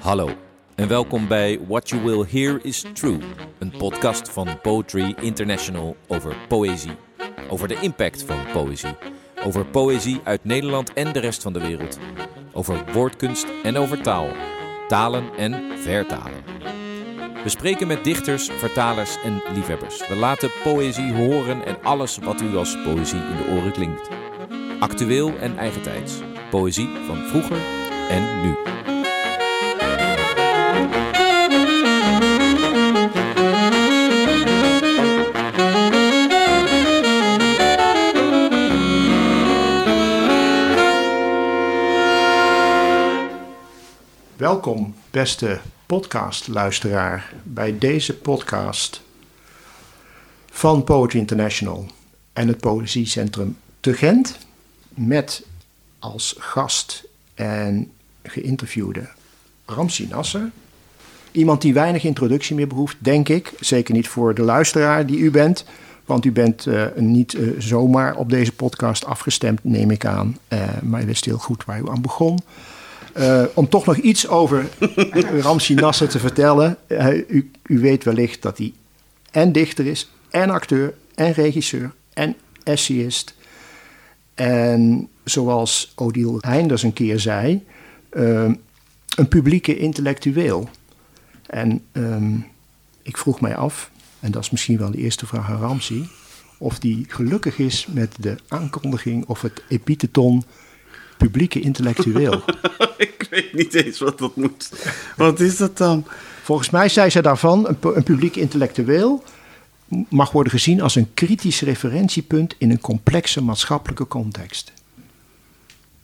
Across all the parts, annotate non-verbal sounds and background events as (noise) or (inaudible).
Hallo en welkom bij What You Will Hear Is True, een podcast van Poetry International over poëzie. Over de impact van poëzie. Over poëzie uit Nederland en de rest van de wereld. Over woordkunst en over taal. Talen en vertalen. We spreken met dichters, vertalers en liefhebbers. We laten poëzie horen en alles wat u als poëzie in de oren klinkt. Actueel en eigentijds. Poëzie van vroeger en nu. Welkom, beste podcastluisteraar, bij deze podcast van Poetry International en het Poëziecentrum te Gent. Met als gast en geïnterviewde Ramsi Nasser. Iemand die weinig introductie meer behoeft, denk ik. Zeker niet voor de luisteraar die u bent. Want u bent uh, niet uh, zomaar op deze podcast afgestemd, neem ik aan. Uh, maar u wist heel goed waar u aan begon. Uh, om toch nog iets over (laughs) Ramsi Nasser te vertellen. Uh, u, u, weet wellicht dat hij en dichter is, en acteur, en regisseur, en essayist. En zoals Odile Heinders een keer zei, uh, een publieke intellectueel. En um, ik vroeg mij af, en dat is misschien wel de eerste vraag aan Ramsi, of die gelukkig is met de aankondiging of het epitheton publieke intellectueel. (laughs) ik weet niet eens wat dat moet. Wat is dat dan? Volgens mij zei ze daarvan: een, een publiek intellectueel mag worden gezien als een kritisch referentiepunt in een complexe maatschappelijke context.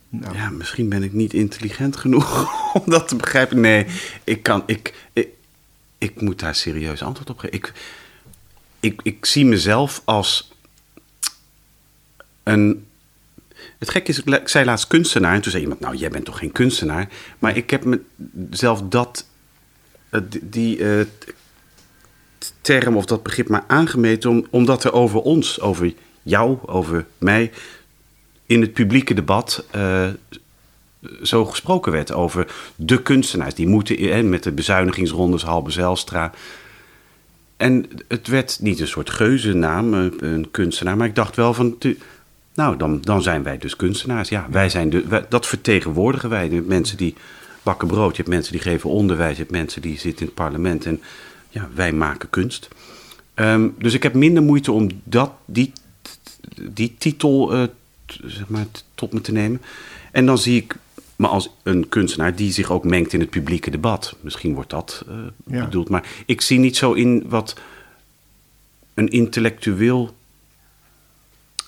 Nou. Ja, misschien ben ik niet intelligent genoeg (laughs) om dat te begrijpen. Nee, ik kan. Ik, ik, ik moet daar serieus antwoord op geven. Ik, ik, ik zie mezelf als een het gekke is, ik zei laatst kunstenaar. En toen zei iemand, nou, jij bent toch geen kunstenaar? Maar ik heb mezelf dat, die uh, term of dat begrip maar aangemeten... Om, omdat er over ons, over jou, over mij... in het publieke debat uh, zo gesproken werd over de kunstenaars. Die moeten in, met de bezuinigingsrondes, Halbe Zijlstra... En het werd niet een soort geuzennaam, een kunstenaar, maar ik dacht wel van nou, dan, dan zijn wij dus kunstenaars. Ja, wij zijn de, wij, dat vertegenwoordigen wij. De mensen die bakken brood, je hebt mensen die geven onderwijs, je hebt mensen die zitten in het parlement. En ja, wij maken kunst. Um, dus ik heb minder moeite om dat, die, die titel uh, zeg maar, tot me te nemen. En dan zie ik me als een kunstenaar die zich ook mengt in het publieke debat. Misschien wordt dat uh, ja. bedoeld. Maar ik zie niet zo in wat een intellectueel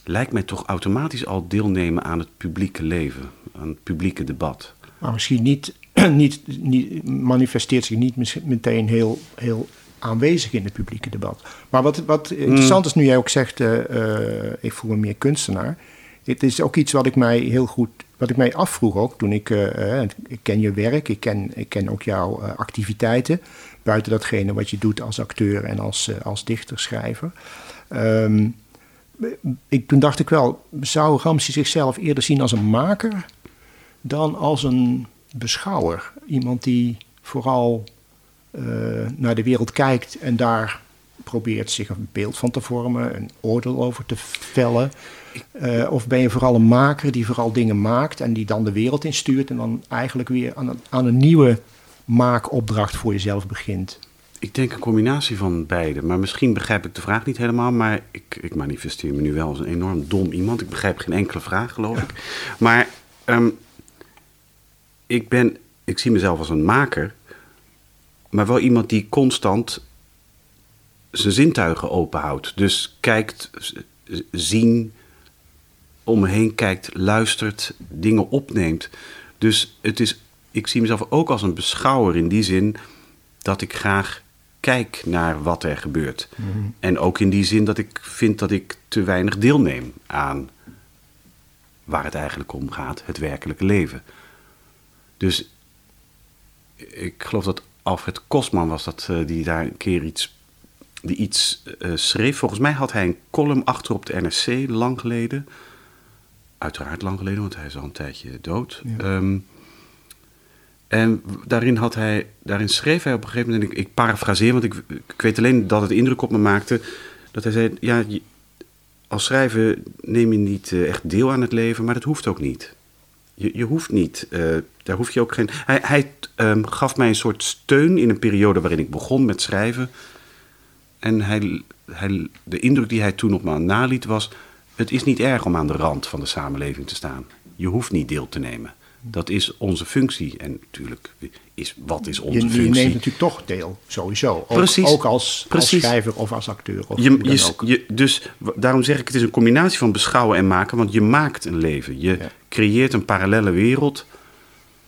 lijkt mij toch automatisch al deelnemen aan het publieke leven, aan het publieke debat. Maar misschien niet, (clears throat) niet, niet manifesteert zich niet meteen heel, heel aanwezig in het publieke debat. Maar wat, wat interessant mm. is, nu jij ook zegt, uh, uh, ik voel me meer kunstenaar. Het is ook iets wat ik mij heel goed, wat ik mij afvroeg ook toen ik, uh, ik ken je werk, ik ken, ik ken ook jouw activiteiten, buiten datgene wat je doet als acteur en als, als dichter, schrijver. Um, ik, toen dacht ik wel, zou Ramsey zichzelf eerder zien als een maker dan als een beschouwer? Iemand die vooral uh, naar de wereld kijkt en daar probeert zich een beeld van te vormen, een oordeel over te vellen. Uh, of ben je vooral een maker die vooral dingen maakt en die dan de wereld instuurt en dan eigenlijk weer aan een, aan een nieuwe maakopdracht voor jezelf begint? Ik denk een combinatie van beide. Maar misschien begrijp ik de vraag niet helemaal. Maar ik, ik manifesteer me nu wel als een enorm dom iemand. Ik begrijp geen enkele vraag, geloof ik. Maar um, ik, ben, ik zie mezelf als een maker. Maar wel iemand die constant zijn zintuigen openhoudt. Dus kijkt, zien, om me heen kijkt, luistert, dingen opneemt. Dus het is, ik zie mezelf ook als een beschouwer in die zin dat ik graag kijk naar wat er gebeurt. Mm-hmm. En ook in die zin dat ik vind dat ik te weinig deelneem aan waar het eigenlijk om gaat, het werkelijke leven. Dus ik geloof dat Alfred Kosman was dat, uh, die daar een keer iets die iets eh, schreef. Volgens mij had hij een column achter op de NRC lang geleden. Uiteraard lang geleden, want hij is al een tijdje dood. Ja. Ehm, en daarin, had hij, daarin schreef hij op een gegeven moment, en ik, ik parafraseer, want ik, weet alleen dat het indruk op me maakte, dat hij zei, ja, als schrijver neem je niet eh, echt deel aan het leven, maar dat hoeft ook niet. Je, je hoeft niet, eh, daar hoef je ook geen... Hij, hij ehm, gaf mij een soort steun in een periode waarin ik begon met schrijven. En hij, hij, de indruk die hij toen op me naliet was... het is niet erg om aan de rand van de samenleving te staan. Je hoeft niet deel te nemen. Dat is onze functie. En natuurlijk, is, wat is onze Je, je functie? neemt natuurlijk toch deel, sowieso. Ook, Precies. ook als, schrijver of als acteur. Of Je, hoe dan je, ook. je- dus daarom zeg ik, het is een combinatie van beschouwen en maken. Want je maakt een leven. Je Ja. creëert een parallele wereld.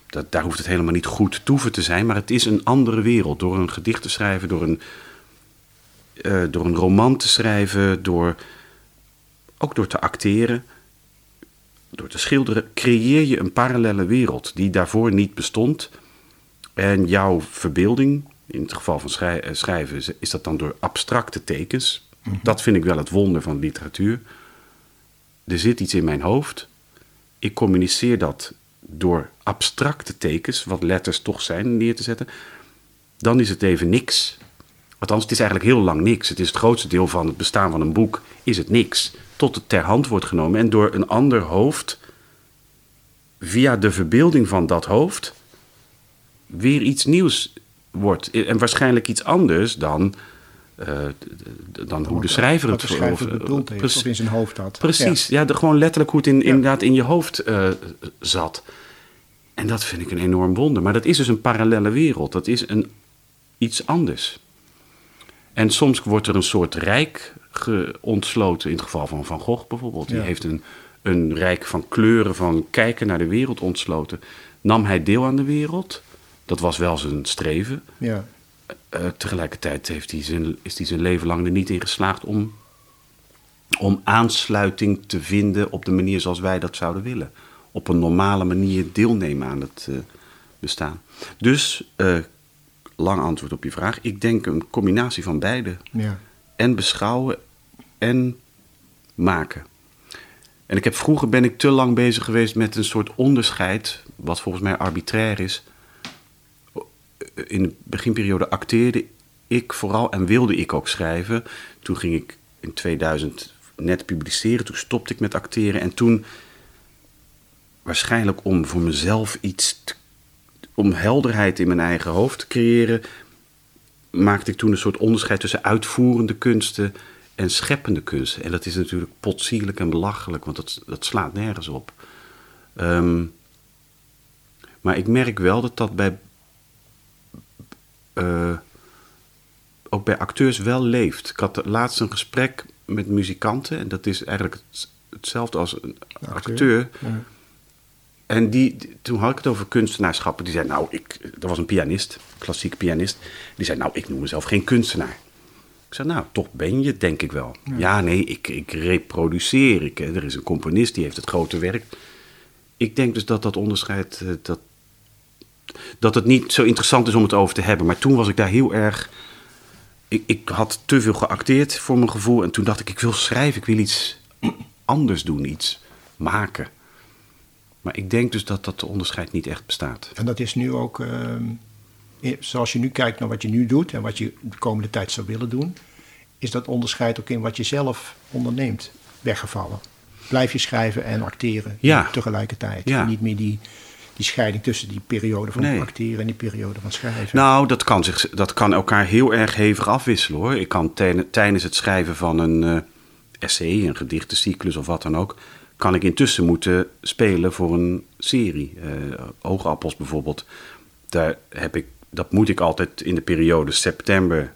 Dat, daar hoeft het helemaal niet goed toeven te zijn. Maar het is een andere wereld. Door een gedicht te schrijven, door een, eh, door een roman te schrijven, door, ook door te acteren, door te schilderen, creëer je een parallele wereld die daarvoor niet bestond. En jouw verbeelding, in het geval van schrij- eh, schrijven, is- dat dan door abstracte tekens. Dat vind ik wel het wonder van literatuur. Er zit iets in mijn hoofd. Ik communiceer dat door abstracte tekens, wat letters toch zijn, neer te zetten. Dan is het even niks. Althans, het is eigenlijk heel lang niks. Het is het grootste deel van het bestaan van een boek, is het niks. Tot het ter hand wordt genomen en door een ander hoofd, via de verbeelding van dat hoofd, weer iets nieuws wordt. En waarschijnlijk iets anders dan, eh, dan hoe de schrijver het de schrijver bedoeld heeft, Precies. of in zijn hoofd had. Precies, ja, de, gewoon letterlijk hoe het in, inderdaad in je hoofd eh, zat. En dat vind ik een enorm wonder. Maar dat is dus een parallele wereld. Dat is een, iets anders. En soms wordt er een soort rijk ontsloten. In het geval van Van Gogh bijvoorbeeld. Die Ja. heeft een, een rijk van kleuren, van kijken naar de wereld ontsloten. Nam hij deel aan de wereld? Dat was wel zijn streven. Ja. Eh, tegelijkertijd heeft hij zijn, is hij zijn leven lang er niet in geslaagd om, om aansluiting te vinden op de manier zoals wij dat zouden willen. Op een normale manier deelnemen aan het eh, bestaan. Dus, eh, lang antwoord op je vraag. Ik denk een combinatie van beide. Ja. En beschouwen en maken. En ik heb vroeger ben ik te lang bezig geweest met een soort onderscheid, wat volgens mij arbitrair is. In de beginperiode acteerde ik vooral en wilde ik ook schrijven. Toen ging ik in 2000 net publiceren, toen stopte ik met acteren en toen waarschijnlijk om voor mezelf iets, om helderheid in mijn eigen hoofd te creëren, maakte ik toen een soort onderscheid tussen uitvoerende kunsten en scheppende kunsten. En dat is natuurlijk potsierlijk en belachelijk, want dat, dat slaat nergens op. Ehm, maar ik merk wel dat dat bij, eh, ook bij acteurs wel leeft. Ik had laatst een gesprek met muzikanten en dat is eigenlijk het- hetzelfde als een acteur. Ja. En die, die- toen had ik het over kunstenaarschappen. Die zei, nou, ik, er was een pianist, klassiek pianist. Die zei, nou, ik noem mezelf geen kunstenaar. Ik zei, nou, toch ben je, denk ik wel. Ja, nee, ik, ik reproduceer. Ik, eh, er is een componist, die heeft het grote werk. Ik denk dus dat dat onderscheid, eh, dat, dat het niet zo interessant is om het over te hebben. Maar toen was ik daar heel erg... Ik, ik had te veel geacteerd voor mijn gevoel. En toen dacht ik, ik wil schrijven, ik wil iets (clears throat) anders doen, iets maken. Maar ik denk dus dat dat onderscheid niet echt bestaat. En dat is nu ook, ehm, zoals je nu kijkt naar wat je nu doet en wat je de komende tijd zou willen doen, is dat onderscheid ook in wat je zelf onderneemt weggevallen. Blijf je schrijven en acteren Ja. tegelijkertijd. Ja. Niet meer die, die scheiding tussen die periode van Nee. acteren en die periode van schrijven. Nou, dat kan, zich, dat kan elkaar heel erg hevig afwisselen hoor. Ik kan tijdens het schrijven van een eh, essay, een gedichtencyclus of wat dan ook, kan ik intussen moeten spelen voor een serie. Eh, Oogappels bijvoorbeeld. Daar heb ik, dat moet ik altijd in de periode september,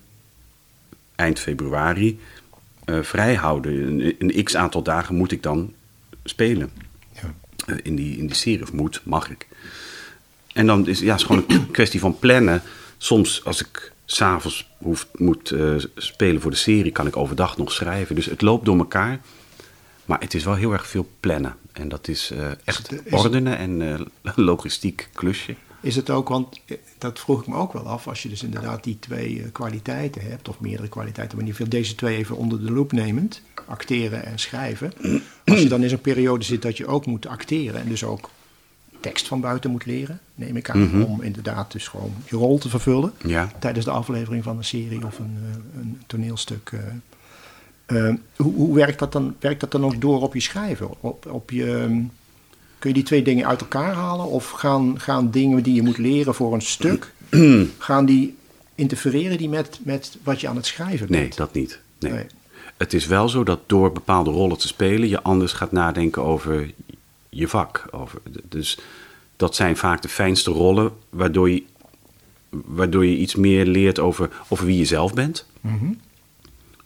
eind februari eh vrij houden. Een, een x aantal dagen moet ik dan spelen Ja. eh, in, die, in die serie. Of moet, mag ik. En dan is ja, het is gewoon een (clears throat) kwestie van plannen. Soms als ik s'avonds moet eh, spelen voor de serie, kan ik overdag nog schrijven. Dus het loopt door elkaar. Maar het is wel heel erg veel plannen. En dat is eh, echt het- is- ordenen en eh, (laughs) logistiek klusje. Is het ook, want eh, dat vroeg ik me ook wel af, als je dus inderdaad die twee eh, kwaliteiten hebt, of meerdere kwaliteiten, maar in ieder geval deze twee even onder de loep nemend, acteren en schrijven. (clears throat) Als je dan in zo'n periode zit dat je ook moet acteren en dus ook tekst van buiten moet leren, neem ik aan, Mhm. om inderdaad dus gewoon je rol te vervullen Ja. tijdens de aflevering van een serie of een, eh, een toneelstuk. eh. Eh, hoe, hoe werkt dat dan? Werkt dat dan ook door op je schrijven? Op, op je, ehm, kun je die twee dingen uit elkaar halen? Of gaan, gaan dingen die je moet leren voor een stuk, (clears throat) gaan die interfereren die met, met wat je aan het schrijven bent? Nee, dat niet. Nee. Nee. Het is wel zo dat door bepaalde rollen te spelen je anders gaat nadenken over je vak. Over, dus dat zijn vaak de fijnste rollen, waardoor je, waardoor je iets meer leert over, over wie je zelf bent. Mhm.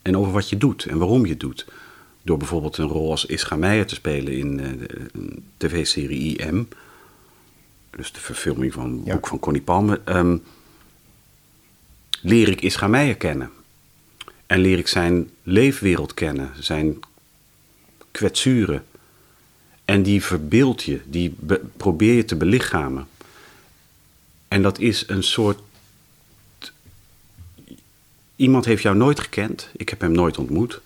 En over wat je doet en waarom je het doet. Door bijvoorbeeld een rol als Ischa Meijer te spelen in eh, de tv-serie IM. Dus de verfilming van het Ja. boek van Connie Palme. ehm, leer ik Ischa Meijer kennen. En leer ik zijn leefwereld kennen. Zijn kwetsuren. En die verbeeld je. Die be- probeer je te belichamen. En dat is een soort iemand heeft jou nooit gekend. Ik heb hem nooit ontmoet.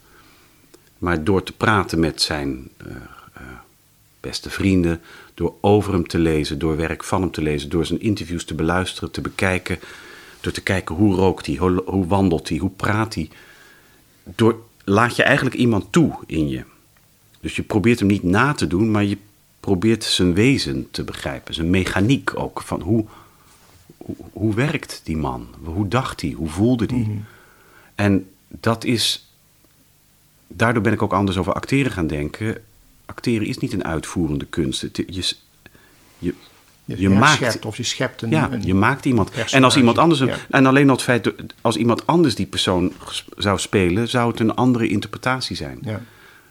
Maar door te praten met zijn eh, eh, beste vrienden, door over hem te lezen, door werk van hem te lezen, door zijn interviews te beluisteren, te bekijken, door te kijken hoe rookt hij, hoe, hoe wandelt hij, hoe praat hij, door, laat je eigenlijk iemand toe in je. Dus je probeert hem niet na te doen, maar je probeert zijn wezen te begrijpen, zijn mechaniek ook, van hoe, hoe, hoe werkt die man? Hoe dacht hij? Hoe voelde hij? En dat is. Daardoor ben ik ook anders over acteren gaan denken. Acteren is niet een uitvoerende kunst. Het, je, je, je, maakt. of je schept een, Ja, een- je maakt iemand. En als iemand anders. een- ja. En alleen al het feit. Als iemand anders die persoon zou spelen. zou het een andere interpretatie zijn. Ja.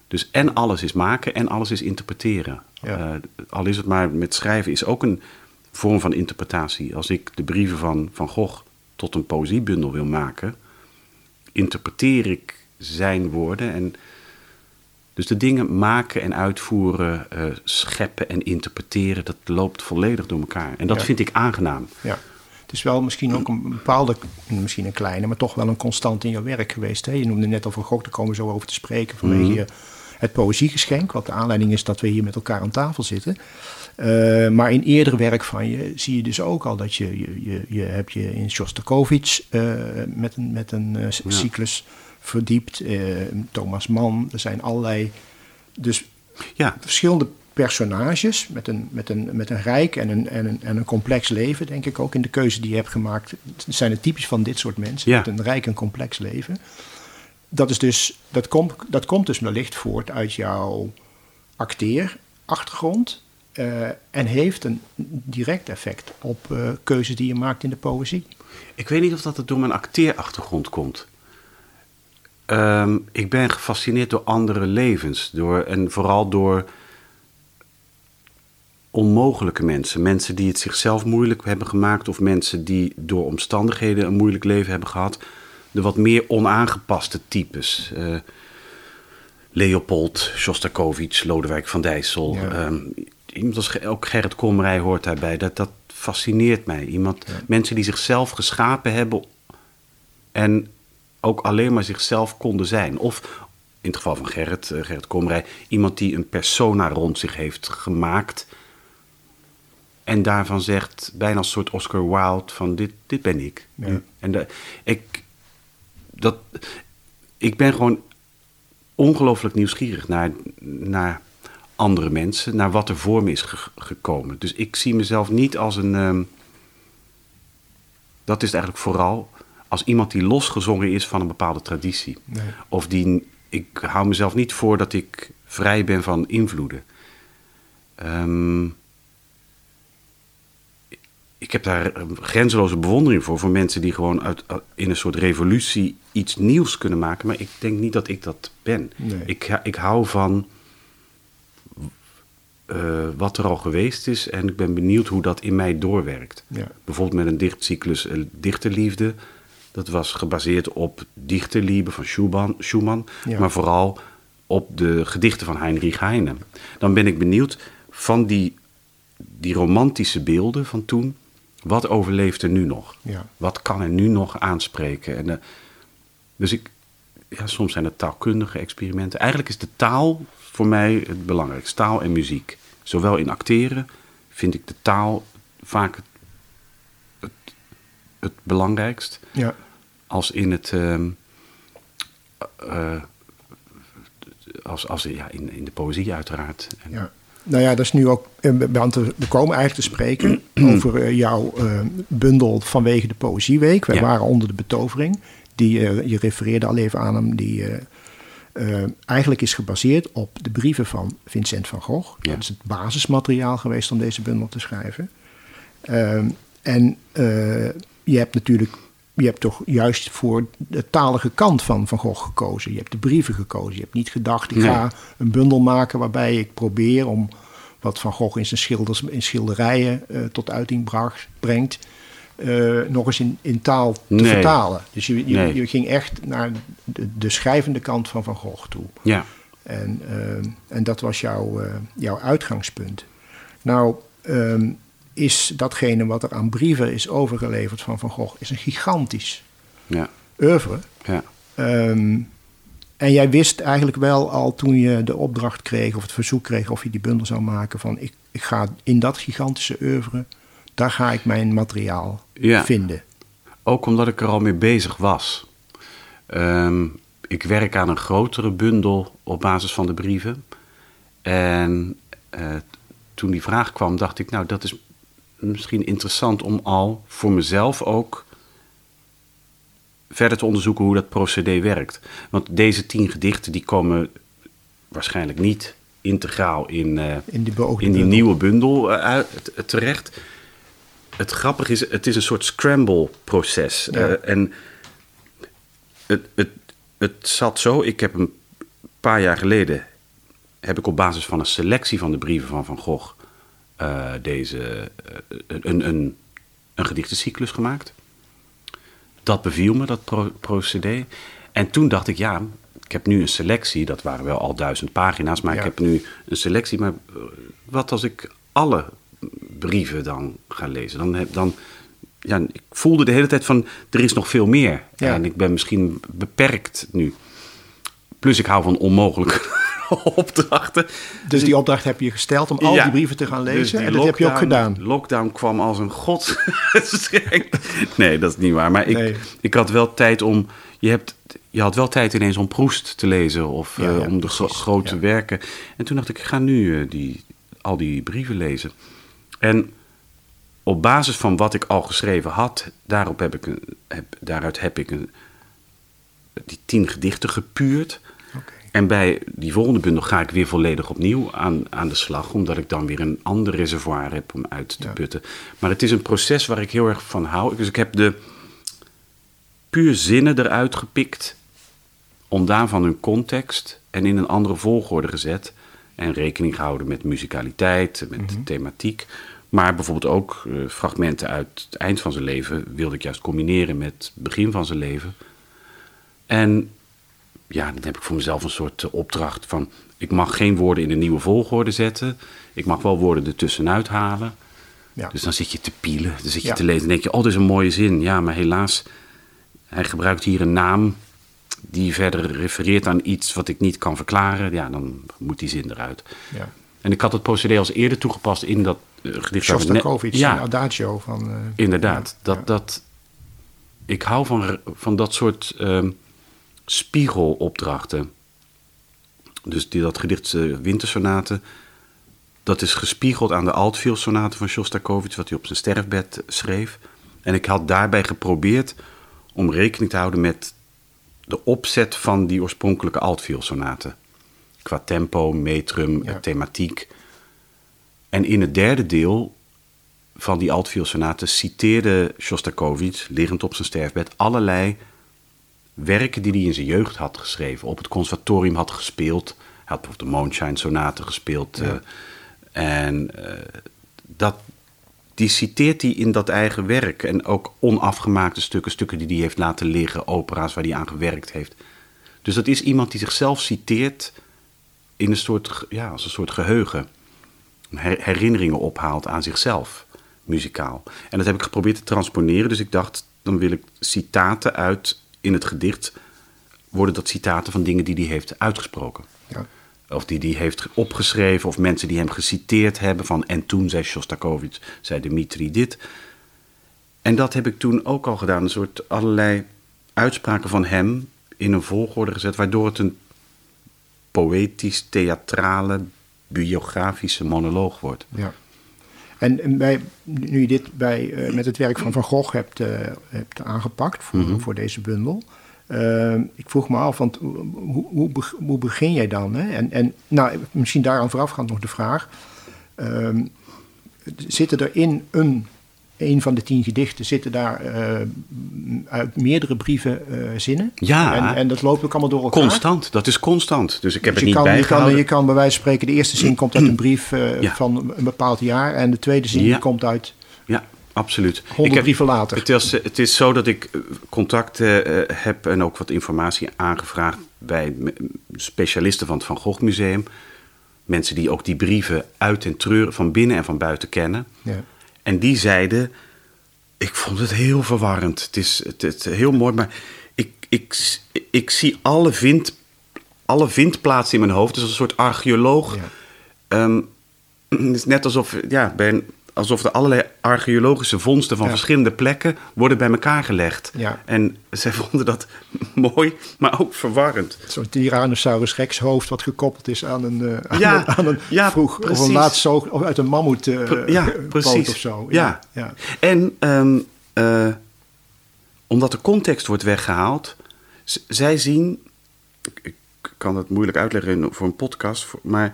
Dus en alles is maken en alles is interpreteren. Ja. Eh, al is het maar met schrijven, is ook een vorm van interpretatie. Als ik de brieven van Van Gogh tot een poëziebundel wil maken, interpreteer ik zijn woorden. En dus de dingen maken en uitvoeren, eh, scheppen en interpreteren, dat loopt volledig door elkaar. En dat Ja. vind ik aangenaam. Ja. Het is wel misschien ook een bepaalde, misschien een kleine, maar toch wel een constant in jouw werk geweest. Hè? Je noemde net al van Gogh, daar komen we zo over te spreken vanwege je- het poëziegeschenk. Wat de aanleiding is dat we hier met elkaar aan tafel zitten. Eh, maar in eerder werk van je zie je dus ook al dat je, je, je, je hebt je in Shostakovich eh, met een, met een eh, Ja. cyclus verdiept. Thomas Mann, er zijn allerlei... Dus Ja, verschillende personages met een, met een, met een rijk en een, en, een, en een complex leven, denk ik ook in de keuze die je hebt gemaakt. Zijn het typisch van dit soort mensen, Ja. met een rijk en complex leven. Dat, is dus, dat, komt, dat komt dus wellicht voort uit jouw acteerachtergrond eh, en heeft een direct effect op eh, keuzes die je maakt in de poëzie. Ik weet niet of dat het door mijn acteerachtergrond komt. Ehm, ik ben gefascineerd door andere levens. Door, en vooral door onmogelijke mensen. Mensen die het zichzelf moeilijk hebben gemaakt. Of mensen die door omstandigheden een moeilijk leven hebben gehad. De wat meer onaangepaste types. Eh, Leopold, Shostakovich, Lodewijk van Dijssel. Ja. Ehm, iemand als ook Gerrit Komrij hoort daarbij. Dat, dat fascineert mij. Iemand, Mensen die zichzelf geschapen hebben en ook alleen maar zichzelf konden zijn. Of in het geval van Gerrit, eh, Gerrit Komrij, iemand die een persona rond zich heeft gemaakt. En daarvan zegt, bijna als een soort Oscar Wilde, van dit, dit ben ik. Ja. En de, ik, dat, ik ben gewoon ongelooflijk nieuwsgierig naar, naar andere mensen, naar wat er voor me is ge- gekomen. Dus ik zie mezelf niet als een. ehm, dat is het eigenlijk vooral als iemand die losgezongen is van een bepaalde traditie. Nee. Of die. Ik hou mezelf niet voor dat ik vrij ben van invloeden. Ehm, ik heb daar eh, grenzeloze bewondering voor. Voor mensen die gewoon uit, uit- in een soort revolutie iets nieuws kunnen maken. Maar ik denk niet dat ik dat ben. Nee. Ik, ik hou van eh, wat er al geweest is. En ik ben benieuwd hoe dat in mij doorwerkt. Ja. Bijvoorbeeld met een dichtcyclus eh, Dichterliefde. Dat was gebaseerd op Dichterliebe van Schumann. Schumann Ja. Maar vooral op de gedichten van Heinrich Heine. Dan ben ik benieuwd van die, die romantische beelden van toen. Wat overleeft er nu nog? Ja. Wat kan er nu nog aanspreken? En, eh, dus ik, ja, soms zijn het taalkundige experimenten. Eigenlijk is de taal voor mij het belangrijkste. Taal en muziek. Zowel in acteren vind ik de taal vaak het, het, het belangrijkst. Ja. Als in het. ehm, eh, als, als ja, in, in de poëzie uiteraard. En, Ja. Nou ja, dat is nu ook. eh, Want we we komen eigenlijk te spreken (clears throat) over eh, jouw bundel vanwege de Poëzieweek. Wij Ja. waren onder de betovering. Die, je refereerde al even aan hem. Die eh, eh, eigenlijk is gebaseerd op de brieven van Vincent van Gogh. Ja. Dat is het basismateriaal geweest om deze bundel te schrijven. Ehm, en eh, je hebt natuurlijk. Je hebt toch juist voor de talige kant van Van Gogh gekozen. Je hebt de brieven gekozen. Je hebt niet gedacht, ik Nee. ga een bundel maken waarbij ik probeer om wat Van Gogh in zijn schilders, in schilderijen eh, tot uiting bracht, brengt, eh, nog eens in, in taal te Nee. vertalen. Dus je, je, Nee. je ging echt naar de, de schrijvende kant van Van Gogh toe. ja. En, eh, en dat was jouw, eh, jouw uitgangspunt. Nou, ehm, is datgene wat er aan brieven is overgeleverd van Van Gogh, is een gigantisch ja, oeuvre. ja. Ehm, en jij wist eigenlijk wel al toen je de opdracht kreeg of het verzoek kreeg of je die bundel zou maken van ik, ik ga in dat gigantische oeuvre, daar ga ik mijn materiaal Ja. vinden. Ook omdat ik er al mee bezig was. Ehm, ik werk aan een grotere bundel op basis van de brieven. En eh, toen die vraag kwam, dacht ik, nou, dat is misschien interessant om al voor mezelf ook verder te onderzoeken hoe dat procedé werkt. Want deze tien gedichten die komen waarschijnlijk niet integraal in, eh, In die in nieuwe bundel eh, terecht. Het grappige is, het is een soort scramble-proces. Ja. Eh, en het, het, het zat zo, ik heb een paar jaar geleden... heb ik op basis van een selectie van de brieven van Van Gogh... eh, deze, eh, een, een, een gedichtencyclus gemaakt. Dat beviel me, dat pro- procedé. En toen dacht ik, ja, ik heb nu een selectie. Dat waren wel al duizend pagina's, maar Ja. ik heb nu een selectie. Maar wat als ik alle brieven dan ga lezen? Dan, heb, dan ja, ik voelde de hele tijd van, er is nog veel meer. Ja. En ik ben misschien beperkt nu. Plus ik hou van onmogelijke (laughs) opdrachten. Dus die opdracht heb je gesteld om al Ja. die brieven te gaan Dus lezen. en dat heb je ook gedaan. Lockdown kwam als een godsgeschenk. (laughs) nee, dat is niet waar. Maar ik, Nee. ik had wel tijd om. Je, hebt, je had wel tijd ineens om Proest te lezen of Ja, eh, om de precies. grote werken. En toen dacht ik, ik ga nu eh, die, al die brieven lezen. En op basis van wat ik al geschreven had, daarop heb ik een, heb, daaruit heb ik een, die tien gedichten gepuurd. En bij die volgende bundel ga ik weer volledig opnieuw aan, aan de slag, omdat ik dan weer een ander reservoir heb om uit te Ja. putten. Maar het is een proces waar ik heel erg van hou. Dus ik heb de puur zinnen eruit gepikt, ontdaan van hun context en in een andere volgorde gezet. En rekening gehouden met muzikaliteit, met thematiek. Maar bijvoorbeeld ook eh, fragmenten uit het eind van zijn leven wilde ik juist combineren met het begin van zijn leven. En ja, dan heb ik voor mezelf een soort eh, opdracht van... ik mag geen woorden in een nieuwe volgorde zetten. Ik mag wel woorden ertussenuit halen. Ja. Dus dan zit je te pielen, dan zit je Ja. te lezen en denk je... oh, dat is een mooie zin. Ja, maar helaas, hij gebruikt hier een naam... die verder refereert aan iets wat ik niet kan verklaren. Ja, dan moet die zin eruit. Ja. En ik had het procedé als eerder toegepast in dat eh, gedicht... we net- Shostakovich, Ja, adagio van... eh, Inderdaad. ja, dat, dat, ik hou van, van dat soort ehm, spiegelopdrachten. Dus die, dat gedicht eh, Wintersonate, dat is gespiegeld aan de Altfield-sonate van Shostakovich, wat hij op zijn sterfbed schreef. En ik had daarbij geprobeerd om rekening te houden met de opzet van die oorspronkelijke Altfield-sonate. Qua tempo, metrum, Ja. eh, thematiek. En in het derde deel van die Altfield-sonate citeerde Shostakovich, liggend op zijn sterfbed, allerlei werken die hij in zijn jeugd had geschreven, op het conservatorium had gespeeld. Hij had bijvoorbeeld de Moonshine-sonate gespeeld. Ja. eh, en eh, dat, die citeert hij in dat eigen werk. En ook onafgemaakte stukken, stukken die hij heeft laten liggen, opera's waar hij aan gewerkt heeft. Dus dat is iemand die zichzelf citeert in een soort, ja, als een soort geheugen her- herinneringen ophaalt aan zichzelf. muzikaal. En dat heb ik geprobeerd te transponeren. Dus ik dacht, dan wil ik citaten uit in het gedicht. Worden dat citaten van dingen die hij heeft uitgesproken. Of die hij heeft opgeschreven, of mensen die hem geciteerd hebben. Van, en toen zei Shostakovich, zei Dmitri dit. En dat heb ik toen ook al gedaan. Een soort allerlei uitspraken van hem in een volgorde gezet, waardoor het een poëtisch, theatrale, biografische monoloog wordt. Ja. En en bij, nu je dit bij, eh, met het werk van Van Gogh hebt, eh, hebt aangepakt voor, Mhm. voor deze bundel. Eh, ik vroeg me af, want hoe, hoe, hoe begin jij dan? Hè? En, en nou, misschien daaraan voorafgaand nog de vraag. ehm, zitten er in een, een van de tien gedichten, zitten daar eh, uit meerdere brieven eh, zinnen? Ja. En, en dat loopt ook allemaal door elkaar? Constant, dat is constant. Dus ik heb Dus het je, niet kan, je, kan, bijgehouden. je kan bij wijze van spreken, de eerste zin komt uit een brief eh, Ja. van een bepaald jaar. En de tweede zin Ja. komt uit absoluut. Ik heb- brieven later. Het is, het is zo dat ik eh, contact eh, heb en ook wat informatie aangevraagd bij specialisten van het Van Gogh Museum. Mensen die ook die brieven uit en treuren, van binnen en van buiten kennen. Ja. En die zeiden, ik vond het heel verwarrend. Het is, het, het heel mooi, maar ik, ik, ik zie alle, vind, alle vindplaatsen in mijn hoofd. Dus als een soort archeoloog. Ja. Ehm, het is net alsof, ja, bij een- alsof er allerlei archeologische vondsten van Ja. verschillende plekken worden bij elkaar gelegd. Ja. En zij vonden dat (laughs) mooi, maar ook verwarrend. Zo'n Tyrannosaurus rex hoofd wat gekoppeld is aan een, eh, aan Ja, een, aan een ja, vroeg, of een laatst zoog, of uit een mammoet Pre- ja, precies. of zo. Ja. ja. En ehm, eh, omdat de context wordt weggehaald, zij zien, ik, kan dat moeilijk uitleggen voor een podcast, maar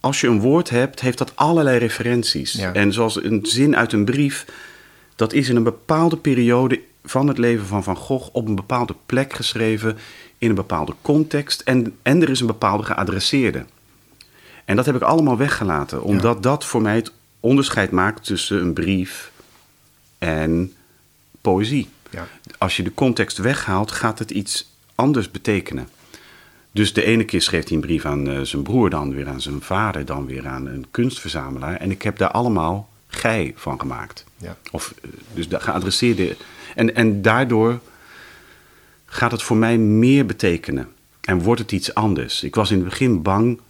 als je een woord hebt, heeft dat allerlei referenties. Ja. En zoals een zin uit een brief, dat is in een bepaalde periode van het leven van Van Gogh op een bepaalde plek geschreven, in een bepaalde context en, en er is een bepaalde geadresseerde. En dat heb ik allemaal weggelaten, omdat dat voor mij het onderscheid maakt tussen een brief en poëzie. Ja. Als je de context weghaalt, gaat het iets anders betekenen. Dus de ene keer schreef hij een brief aan eh, zijn broer, dan weer aan zijn vader, dan weer aan een kunstverzamelaar. En ik heb daar allemaal gij van gemaakt. Ja. Of, eh, dus de geadresseerde. En, en daardoor gaat het voor mij meer betekenen. En wordt het iets anders. Ik was in het begin bang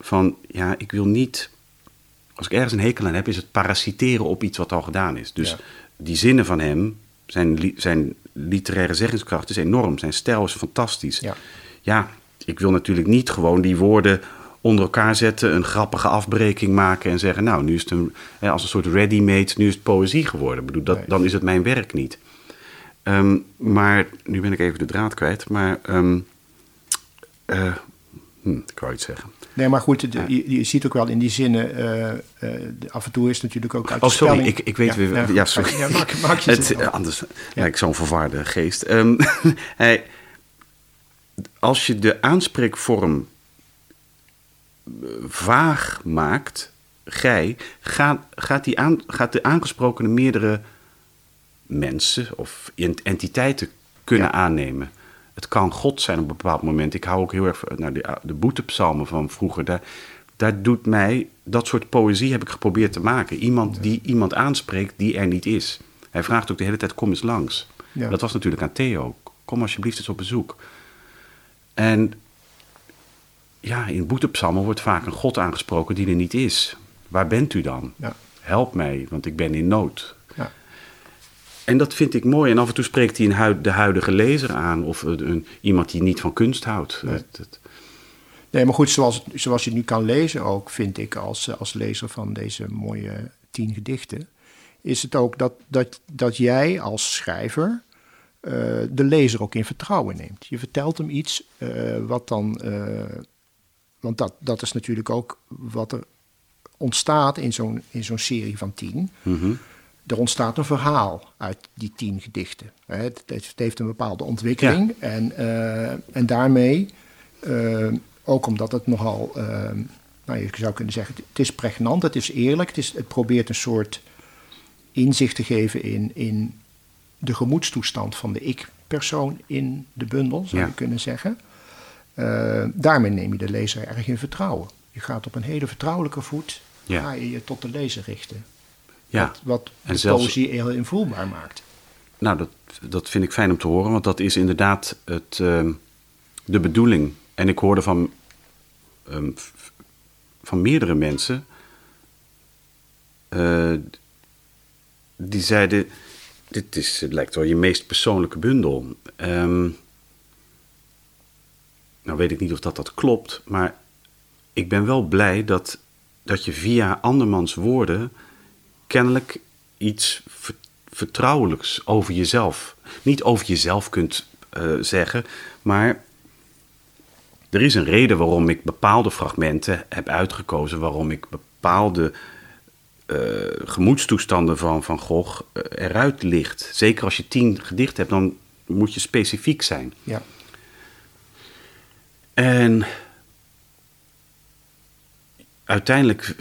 van, ja, ik wil niet. Als ik ergens een hekel aan heb, is het parasiteren op iets wat al gedaan is. Dus Ja. die zinnen van hem, zijn, zijn literaire zeggingskracht is enorm. Zijn stijl is fantastisch. Ja. ja, ik wil natuurlijk niet gewoon die woorden onder elkaar zetten, een grappige afbreking maken en zeggen, nou, nu is het een, als een soort ready-made, nu is het poëzie geworden. Ik bedoel, dat, dan is het mijn werk niet. Ehm, maar, nu ben ik even de draad kwijt, maar, hm, ik wou iets zeggen. Nee, maar goed, je, je ziet ook wel in die zinnen, eh, eh, af en toe is het natuurlijk ook uit Oh, sorry, spelling- ik, ik weet weer. Ja, sorry. Ja, maak, maak je (laughs) het, anders lijkt zo'n verwarde geest. (laughs) Hij, als je de aanspreekvorm eh, vaag maakt, gij, gaat, gaat, die aan, gaat de aangesprokene meerdere mensen of ent- entiteiten kunnen Ja. aannemen. Het kan God zijn op een bepaald moment. Ik hou ook heel erg van nou, de, de boetepsalmen van vroeger. Daar, daar doet mij, dat soort poëzie heb ik geprobeerd te maken. Iemand die iemand aanspreekt die er niet is. Hij vraagt ook de hele tijd, kom eens langs. Ja. Dat was natuurlijk aan Theo. Kom alsjeblieft eens op bezoek. En ja, in boetepsalmen wordt vaak een God aangesproken die er niet is. Waar bent u dan? Ja. Help mij, want ik ben in nood. Ja. En dat vind ik mooi. En af en toe spreekt hij een de huidige lezer aan. Of een, een- iemand die niet van kunst houdt. Nee. Nee, maar goed, zoals, zoals je nu kan lezen ook, vind ik als, als lezer van deze mooie tien gedichten, is het ook dat, dat, dat jij als schrijver eh, de lezer ook in vertrouwen neemt. Je vertelt hem iets eh, wat dan, eh, want dat, dat is natuurlijk ook wat er ontstaat in zo'n, in zo'n serie van tien. Mhm. Er ontstaat een verhaal uit die tien gedichten. Hè, Het, het heeft een bepaalde ontwikkeling. En, en daarmee, ook omdat het nogal, nou, je zou kunnen zeggen, het is pregnant, het is eerlijk. Het, is, het probeert een soort inzicht te geven in, in de gemoedstoestand van de ik-persoon in de bundel, zou Ja. je kunnen zeggen. Eh, daarmee neem je de lezer erg in vertrouwen. Je gaat op een hele vertrouwelijke voet, Ja. ga je je tot de lezer richten. Ja. Wat, wat En de zelfs- poëzie heel invoelbaar maakt. Nou, dat, dat vind ik fijn om te horen, want dat is inderdaad het, ehm, de bedoeling. En ik hoorde van, ehm, van meerdere mensen eh, die zeiden: Dit is, het lijkt wel je meest persoonlijke bundel. Ehm, nou, weet ik niet of dat, dat klopt, maar ik ben wel blij dat, dat je via andermans woorden kennelijk iets ver- vertrouwelijks over jezelf. Niet over jezelf kunt eh, zeggen, maar er is een reden waarom ik bepaalde fragmenten heb uitgekozen, waarom ik bepaalde eh, gemoedstoestanden van Van Gogh eh, eruit licht. Zeker als je tien gedichten hebt, dan moet je specifiek zijn. Ja. En uiteindelijk,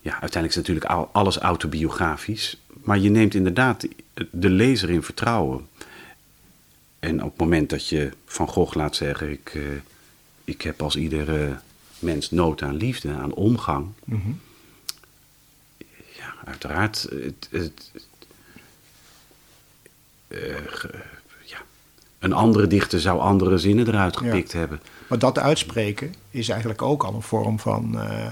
ja, uiteindelijk is natuurlijk al- alles autobiografisch. Maar je neemt inderdaad de lezer in vertrouwen. En op het moment dat je Van Gogh laat zeggen: Ik, eh, ik heb als iedere mens nood aan liefde, aan omgang. Mhm. Uiteraard. Het, het, eh, ja. Een andere dichter zou andere zinnen eruit gepikt hebben. Maar dat uitspreken is eigenlijk ook al een vorm van eh,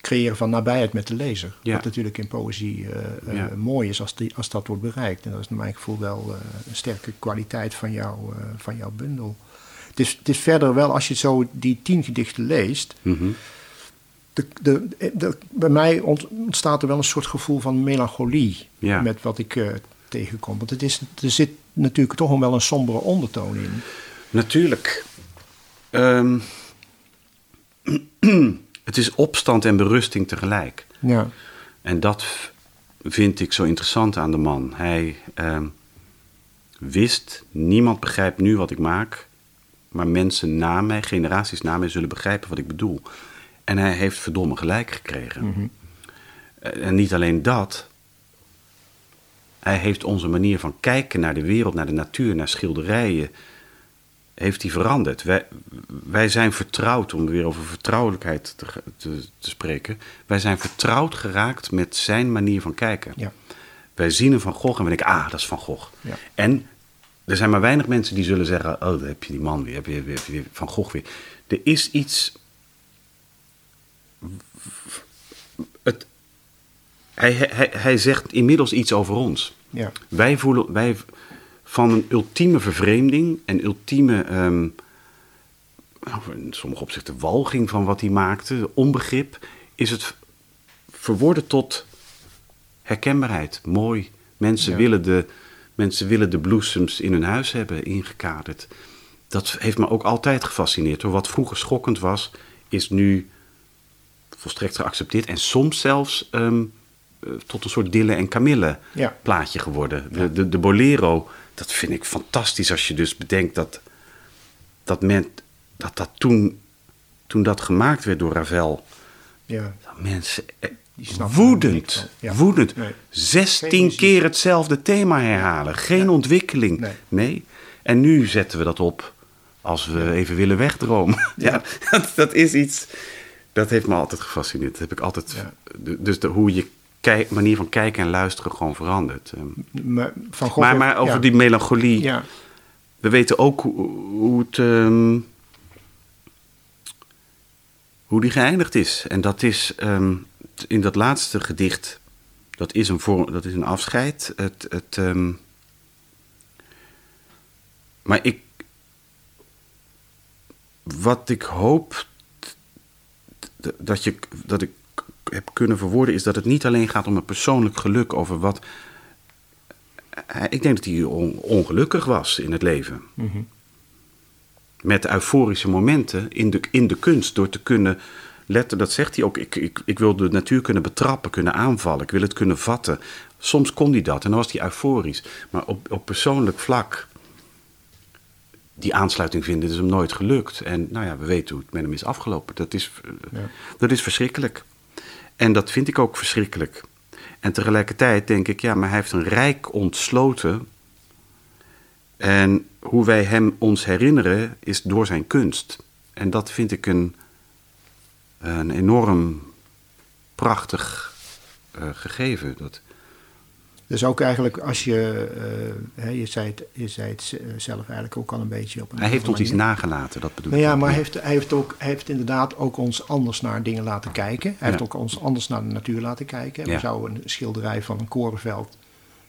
creëren van nabijheid met de lezer. Ja. Wat natuurlijk in poëzie eh, Ja. mooi is als, die, als dat wordt bereikt. En dat is naar mijn gevoel wel een sterke kwaliteit van, jou, van jouw bundel. Het is, het is verder wel, als je zo die tien gedichten leest... Mhm. De, de, de- bij mij ont- ontstaat er wel een soort gevoel van melancholie Ja. met wat ik eh, tegenkom. Want het is, er zit natuurlijk toch wel een sombere ondertoon in. Natuurlijk. Ehm, (clears throat) het is opstand en berusting tegelijk. Ja, En dat vind ik zo interessant aan de man. Hij ehm, wist, niemand begrijpt nu wat ik maak, maar mensen na mij, generaties na mij, zullen begrijpen wat ik bedoel. En hij heeft verdomme gelijk gekregen. Eh, En niet alleen dat. Hij heeft onze manier van kijken naar de wereld, naar de natuur, naar schilderijen, heeft hij veranderd. Wij, wij zijn vertrouwd, om weer over vertrouwelijkheid te, te, te spreken. Wij zijn vertrouwd geraakt met zijn manier van kijken. ja, Wij zien een Van Gogh en we denken, ah, dat is Van Gogh. Ja. En er zijn maar weinig mensen die zullen zeggen, oh, daar heb je die man weer, heb je, heb je weer Van Gogh weer. Er is iets... Het, hij, hij, hij zegt inmiddels iets over ons. ja. Wij voelen wij van een ultieme vervreemding en ultieme, ehm, nou, in sommige opzichten, walging van wat hij maakte, onbegrip, is het verworden tot herkenbaarheid. Mooi. Mensen, Ja. willen de, mensen willen de bloesems in hun huis hebben ingekaderd. Dat heeft me ook altijd gefascineerd. Hoor. Wat vroeger schokkend was, is nu volstrekt geaccepteerd. En soms zelfs ehm, eh, tot een soort Dille en Camille Ja. plaatje geworden. De, de, de bolero, dat vind ik fantastisch als je dus bedenkt dat dat, men, dat, dat toen, toen dat gemaakt werd door Ravel... ja. dat mensen eh, woedend. Ja. woedend, Nee. Geen 16 muziek. keer hetzelfde thema herhalen. Geen ontwikkeling. Nee. Nee. En nu zetten we dat op als we even willen wegdromen. (laughs) Ja, (laughs) dat, dat is iets... Dat heeft me altijd gefascineerd. Dat heb ik altijd... Ja. Dus de, hoe je kijk- manier van kijken en luisteren gewoon verandert. Ehm, Maar, van Gogh maar, maar over ja. die melancholie... Ja, We weten ook hoe, hoe het... ehm, hoe die geëindigd is. En dat is ehm, in dat laatste gedicht... Dat is een, dat is een afscheid. Het, het, maar ik... Wat ik hoop dat, je, dat ik heb kunnen verwoorden... is dat het niet alleen gaat om een persoonlijk geluk over wat... Hij- Ik denk dat hij on- ongelukkig was in het leven met euforische momenten in de, in de kunst. Door te kunnen letten, dat zegt hij ook. Ik, ik, ik wil de natuur kunnen betrappen, kunnen aanvallen. Ik wil het kunnen vatten. Soms kon hij dat en dan was hij euforisch. Maar op, op persoonlijk vlak, die aansluiting vinden, is hem nooit gelukt. En nou ja, we weten hoe het met hem is afgelopen. Dat is, eh, Ja. dat is verschrikkelijk. En dat vind ik ook verschrikkelijk. En tegelijkertijd denk ik, ja, maar hij heeft een rijk ontsloten. En hoe wij hem ons herinneren is door zijn kunst. En dat vind ik een, een enorm prachtig eh, gegeven. Dat, Dus ook eigenlijk als je, eh, hè, je, zei het, je zei het eh, zelf eigenlijk ook al een beetje op een hij heeft ons iets nagelaten, dat bedoel Nou ik. ja, ook. maar hij heeft, hij, heeft ook, hij heeft inderdaad ook ons anders naar dingen laten kijken. Hij heeft Ja. ook ons anders naar de natuur laten kijken. We Ja. zouden een schilderij van een korenveld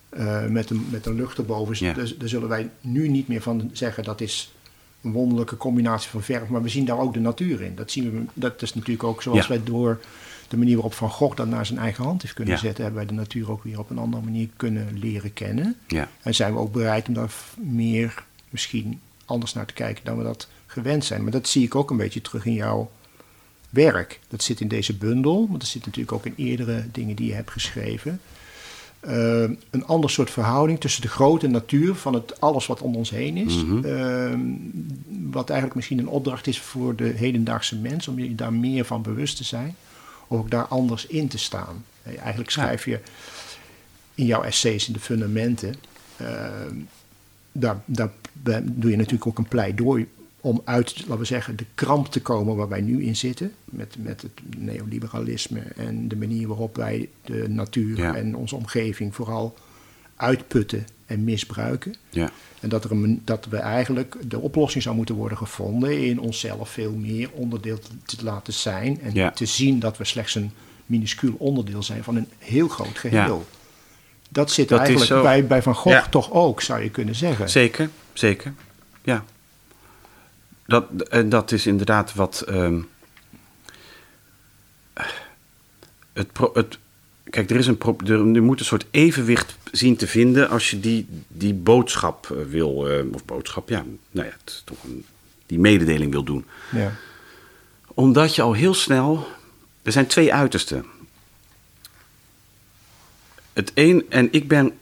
eh, met, een, met een lucht erboven. Ja. Dus, daar zullen wij nu niet meer van zeggen dat is een wonderlijke combinatie van verf. Maar we zien daar ook de natuur in. Dat, zien we, dat is natuurlijk ook zoals Ja. wij door de manier waarop Van Gogh dat naar zijn eigen hand heeft kunnen Ja. zetten... hebben wij de natuur ook weer op een andere manier kunnen leren kennen. Ja, En zijn we ook bereid om daar meer, misschien anders naar te kijken dan we dat gewend zijn. Maar dat zie ik ook een beetje terug in jouw werk. Dat zit in deze bundel, maar dat zit natuurlijk ook in eerdere dingen die je hebt geschreven. Eh, een ander soort verhouding tussen de grote natuur van het alles wat om ons heen is. Mhm. Eh, wat eigenlijk misschien een opdracht is voor de hedendaagse mens, om je daar meer van bewust te zijn. Of ook daar anders in te staan. Eh, Eigenlijk schrijf je in jouw essays, in de fundamenten, eh, daar, doe je natuurlijk ook een pleidooi om uit, laten we zeggen, de kramp te komen waar wij nu in zitten. Met, met het neoliberalisme en de manier waarop wij de natuur Ja. en onze omgeving vooral uitputten en misbruiken. ja, En dat, er een, dat we eigenlijk de oplossing zou moeten worden gevonden in onszelf veel meer onderdeel te, te laten zijn. En Ja. te zien dat we slechts een minuscuul onderdeel zijn van een heel groot geheel. Dat zit Dat eigenlijk bij, bij Van Gogh toch ook, zou je kunnen zeggen. zeker, zeker. Ja. Dat, en dat is inderdaad wat. ehm, het, pro- het, kijk, er, is een pro- er, er moet een soort evenwicht zien te vinden als je die, die boodschap eh, wil. eh, of boodschap, ja. Nou ja, het is toch een, die mededeling wil doen. Ja. Omdat je al heel snel. Er zijn twee uitersten. Het een, en ik ben.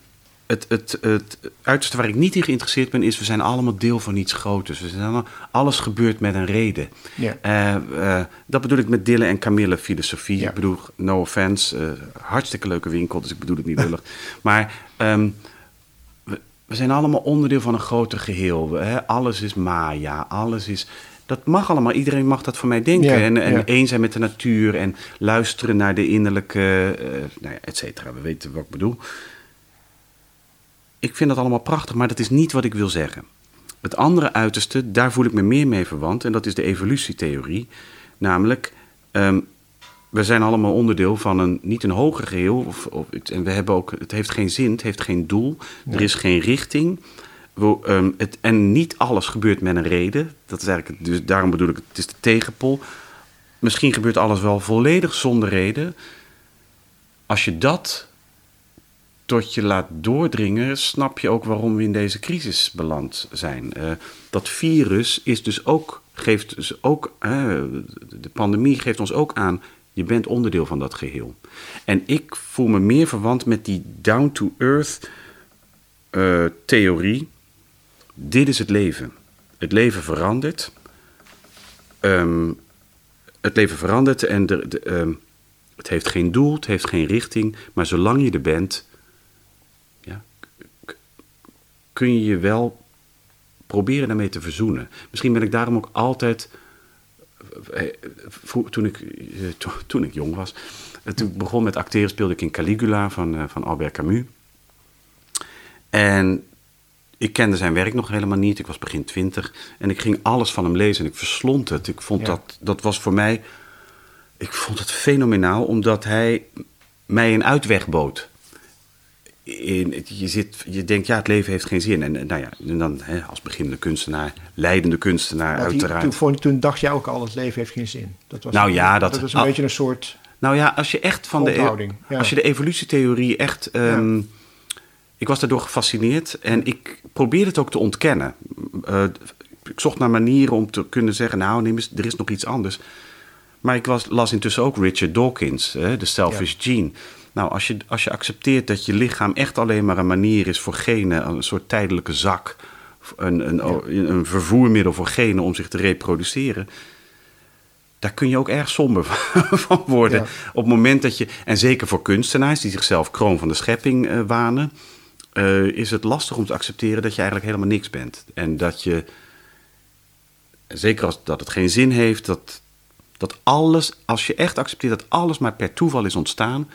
Het, het, het uiterste waar ik niet in geïnteresseerd ben, is we zijn allemaal deel van iets groters. We zijn allemaal, alles gebeurt met een reden. Ja. Eh, eh, dat bedoel ik met Dille en Camille filosofie. Ja. Ik bedoel, no offense, eh, hartstikke leuke winkel, dus ik bedoel het niet lullig. (laughs) maar ehm, we, we zijn allemaal onderdeel van een groter geheel. We, hè, alles is Maya, alles is... Dat mag allemaal, iedereen mag dat van mij denken. Ja, en en ja. één zijn met de natuur en luisteren naar de innerlijke, eh nou ja, et cetera. We weten wat ik bedoel. Ik vind dat allemaal prachtig, maar dat is niet wat ik wil zeggen. Het andere uiterste, daar voel ik me meer mee verwant, en dat is de evolutietheorie. Namelijk, ehm, we zijn allemaal onderdeel van een, niet een hoger geheel. Of, en we hebben ook, het heeft geen zin, het heeft geen doel. Er is geen richting. We, ehm, het, en niet alles gebeurt met een reden. Dat is eigenlijk, dus daarom bedoel ik, het is de tegenpol. Misschien gebeurt alles wel volledig zonder reden. Als je dat tot je laat doordringen, snap je ook waarom we in deze crisis beland zijn. Eh, dat virus is dus ook, geeft dus ook, de pandemie geeft ons ook aan, je bent onderdeel van dat geheel. En ik voel me meer verwant met die down-to-earth eh, theorie. Dit is het leven. Het leven verandert. Ehm, het leven verandert en ehm, het heeft geen doel, het heeft geen richting. Maar zolang je er bent, ja, k- kun je je wel proberen daarmee te verzoenen. Misschien ben ik daarom ook altijd. eh, Toen ik, eh, to- toen ik jong was, eh, toen ik begon met acteren, speelde ik in Caligula van, van Albert Camus. En ik kende zijn werk nog helemaal niet. Ik was begin twintig. En ik ging alles van hem lezen en ik verslond het. Ik vond Ja. dat, dat was voor mij... Ik vond het fenomenaal, omdat hij mij een uitweg bood. In, je, zit, je denkt, ja, het leven heeft geen zin. En, eh, nou ja, en dan hè, als beginnende kunstenaar, leidende kunstenaar, die- uiteraard. toen, toen dacht jij ook al, het leven heeft geen zin. Dat was, Nou ja, dat- dat was een ah. beetje een soort... Nou ja, als je echt van de, ja. als je de evolutietheorie echt. ehm, Ik was daardoor gefascineerd en ik probeerde het ook te ontkennen. Eh, ik zocht naar manieren om te kunnen zeggen: Nou, neem eens, er is nog iets anders. Maar ik was, las intussen ook Richard Dawkins, hè, de Selfish Gene. Nou, als je, als je accepteert dat je lichaam echt alleen maar een manier is voor genen, een soort tijdelijke zak, een, een, een vervoermiddel voor genen om zich te reproduceren, daar kun je ook erg somber (laughs) van worden. Ja. Op het moment dat je, en zeker voor kunstenaars die zichzelf kroon van de schepping eh, wanen, eh, is het lastig om te accepteren dat je eigenlijk helemaal niks bent. En dat je, zeker als dat het geen zin heeft, dat, dat alles, als je echt accepteert dat alles maar per toeval is ontstaan.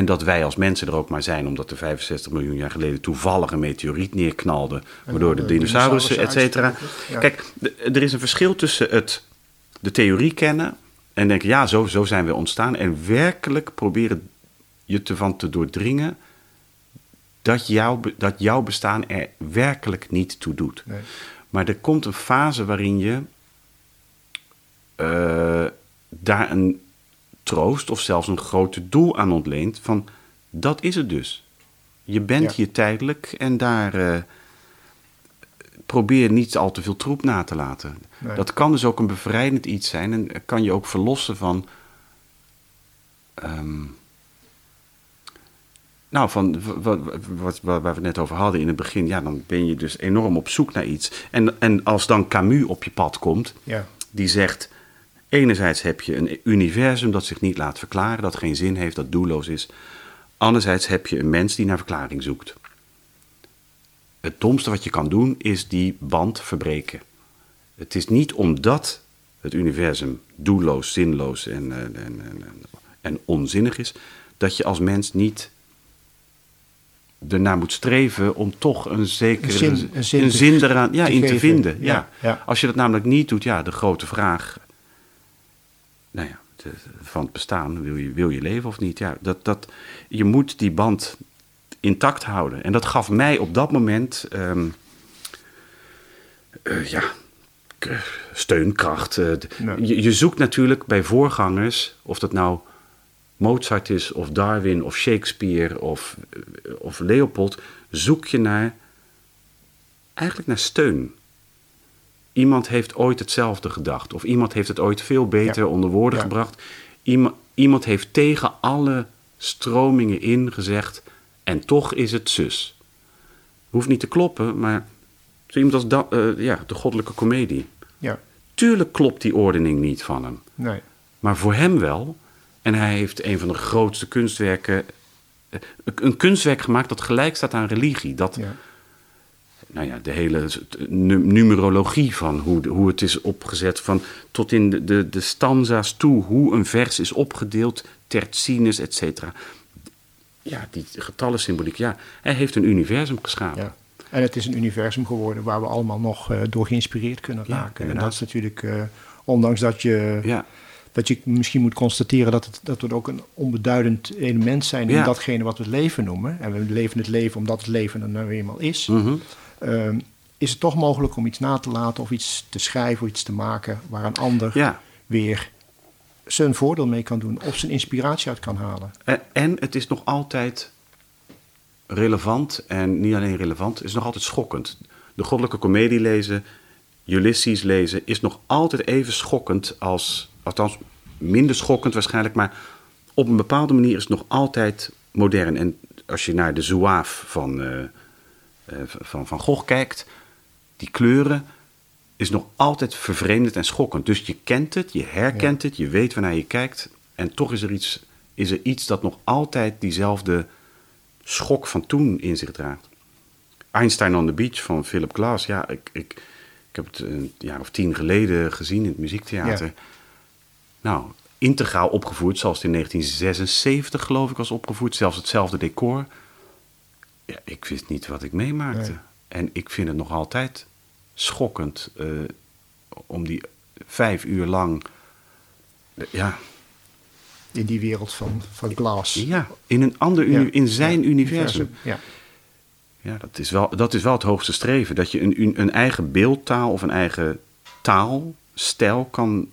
En dat wij als mensen er ook maar zijn, omdat er 65 miljoen jaar geleden toevallig een meteoriet neerknalde, waardoor de de dinosaurussen, et cetera. Ja. Kijk, er is een verschil tussen het, de theorie kennen en denken, ja, zo, zo zijn we ontstaan. En werkelijk proberen je ervan te doordringen dat, jouw dat jouw bestaan er werkelijk niet toe doet. Nee. Maar er komt een fase waarin je eh, daar een troost of zelfs een groter doel aan ontleent van dat is het dus. Je bent Ja. hier tijdelijk en daar eh, probeer niet al te veel troep na te laten. Nee. Dat kan dus ook een bevrijdend iets zijn en kan je ook verlossen van. ehm, nou, van wat, wat, wat, waar we het net over hadden in het begin, ja, dan ben je dus enorm op zoek naar iets. En, en als dan Camus op je pad komt, Ja, die zegt: enerzijds heb je een universum dat zich niet laat verklaren, dat geen zin heeft, dat doelloos is. Anderzijds heb je een mens die naar verklaring zoekt. Het domste wat je kan doen is die band verbreken. Het is niet omdat het universum doelloos, zinloos en, en, en, en, onzinnig is, dat je als mens niet ernaar moet streven om toch een zekere Een zin- een zin eraan ja, te in te geven. vinden. Ja. Ja, ja. Als je dat namelijk niet doet, ja, de grote vraag nou ja, van het bestaan, wil je, wil je leven of niet? Ja, dat, dat, je moet die band intact houden. En dat gaf mij op dat moment, ehm, eh, ja, k- steun, kracht. eh, je, je zoekt natuurlijk bij voorgangers, of dat nou Mozart is, of Darwin, of Shakespeare, of, eh, of Leopold, zoek je naar, eigenlijk naar steun. Iemand heeft ooit hetzelfde gedacht. Of iemand heeft het ooit veel beter Ja. onder woorden Ja. gebracht. Iema- iemand heeft tegen alle stromingen in gezegd. En toch is het zus. Hoeft niet te kloppen, maar zo iemand als da- eh, ja, de goddelijke komedie. ja, Tuurlijk klopt die ordening niet van hem. nee. Maar voor hem wel. En hij heeft een van de grootste kunstwerken. eh, Een kunstwerk gemaakt dat gelijk staat aan religie. Dat, Ja. Nou ja, de hele nu- numerologie van hoe, hoe het is opgezet, van tot in de, de, de stanza's toe, hoe een vers is opgedeeld, tertines, et cetera. Ja, die getallensymboliek, ja. Hij heeft een universum geschapen. Ja. En het is een universum geworden waar we allemaal nog eh, door geïnspireerd kunnen Ja, raken. en dat is natuurlijk, eh, ondanks dat je, Ja, dat je misschien moet constateren dat, het, dat we ook een onbeduidend element zijn in Ja. datgene wat we het leven noemen. En we leven het leven omdat het leven er nou eenmaal is. mhm. Ehm, is het toch mogelijk om iets na te laten of iets te schrijven of iets te maken waar een ander ja. weer zijn voordeel mee kan doen of zijn inspiratie uit kan halen. Eh, En het is nog altijd relevant. En niet alleen relevant, het is nog altijd schokkend. De goddelijke komedie lezen, Ulysses lezen, is nog altijd even schokkend als... Althans, minder schokkend waarschijnlijk, maar op een bepaalde manier is het nog altijd modern. En als je naar de zouaaf van, eh, van Van Gogh kijkt, die kleuren is nog altijd vervreemdend en schokkend. Dus je kent het, je herkent het, je weet waarnaar je kijkt. En toch is er iets, is er iets dat nog altijd diezelfde schok van toen in zich draagt. Einstein on the Beach van Philip Glass. Ja, ik, ik, ik heb het een jaar of tien geleden gezien in het muziektheater. Ja. Nou, integraal opgevoerd, zoals het in 1976 geloof ik was opgevoerd. Zelfs hetzelfde decor. Ja, ik wist niet wat ik meemaakte. Nee. En ik vind het nog altijd schokkend eh, om die vijf uur lang... eh, ja, In die wereld van, van glas. ja, in een ander Ja. in zijn Ja, universum. Ja. Ja, dat is, wel, dat is wel het hoogste streven. Dat je een, een, eigen beeldtaal of een eigen taalstijl kan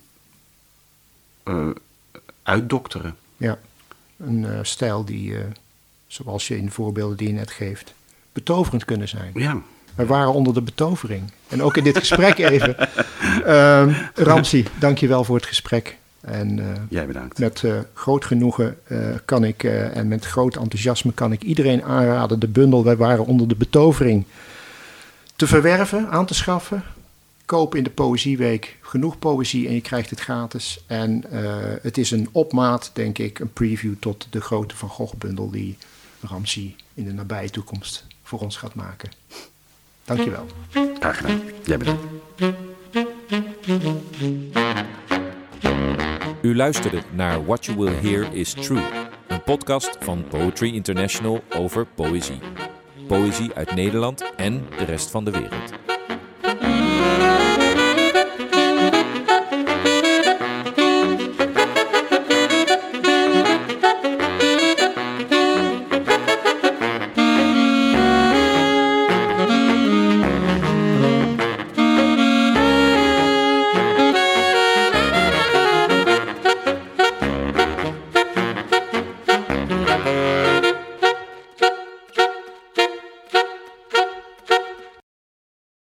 eh, uitdokteren. Ja, een stijl die, zoals je in de voorbeelden die je net geeft, betoverend kunnen zijn. Ja, We waren onder de betovering. En ook in dit gesprek (laughs) even. Ehm Ramsi, dank je wel voor het gesprek. En eh, jij bedankt. met eh, groot genoegen eh, kan ik, en met groot enthousiasme kan ik iedereen aanraden de bundel Wij waren onder de betovering te verwerven, aan te schaffen. Koop in de Poëzieweek genoeg poëzie en je krijgt het gratis. En het is een opmaat, denk ik, een preview tot de grote Van Gogh bundel die Ramsi in de nabije toekomst voor ons gaat maken. Dankjewel. Graag gedaan. Jij bedankt. U luisterde naar What You Will Hear Is True, een podcast van Poetry International over poëzie. Poëzie uit Nederland en de rest van de wereld.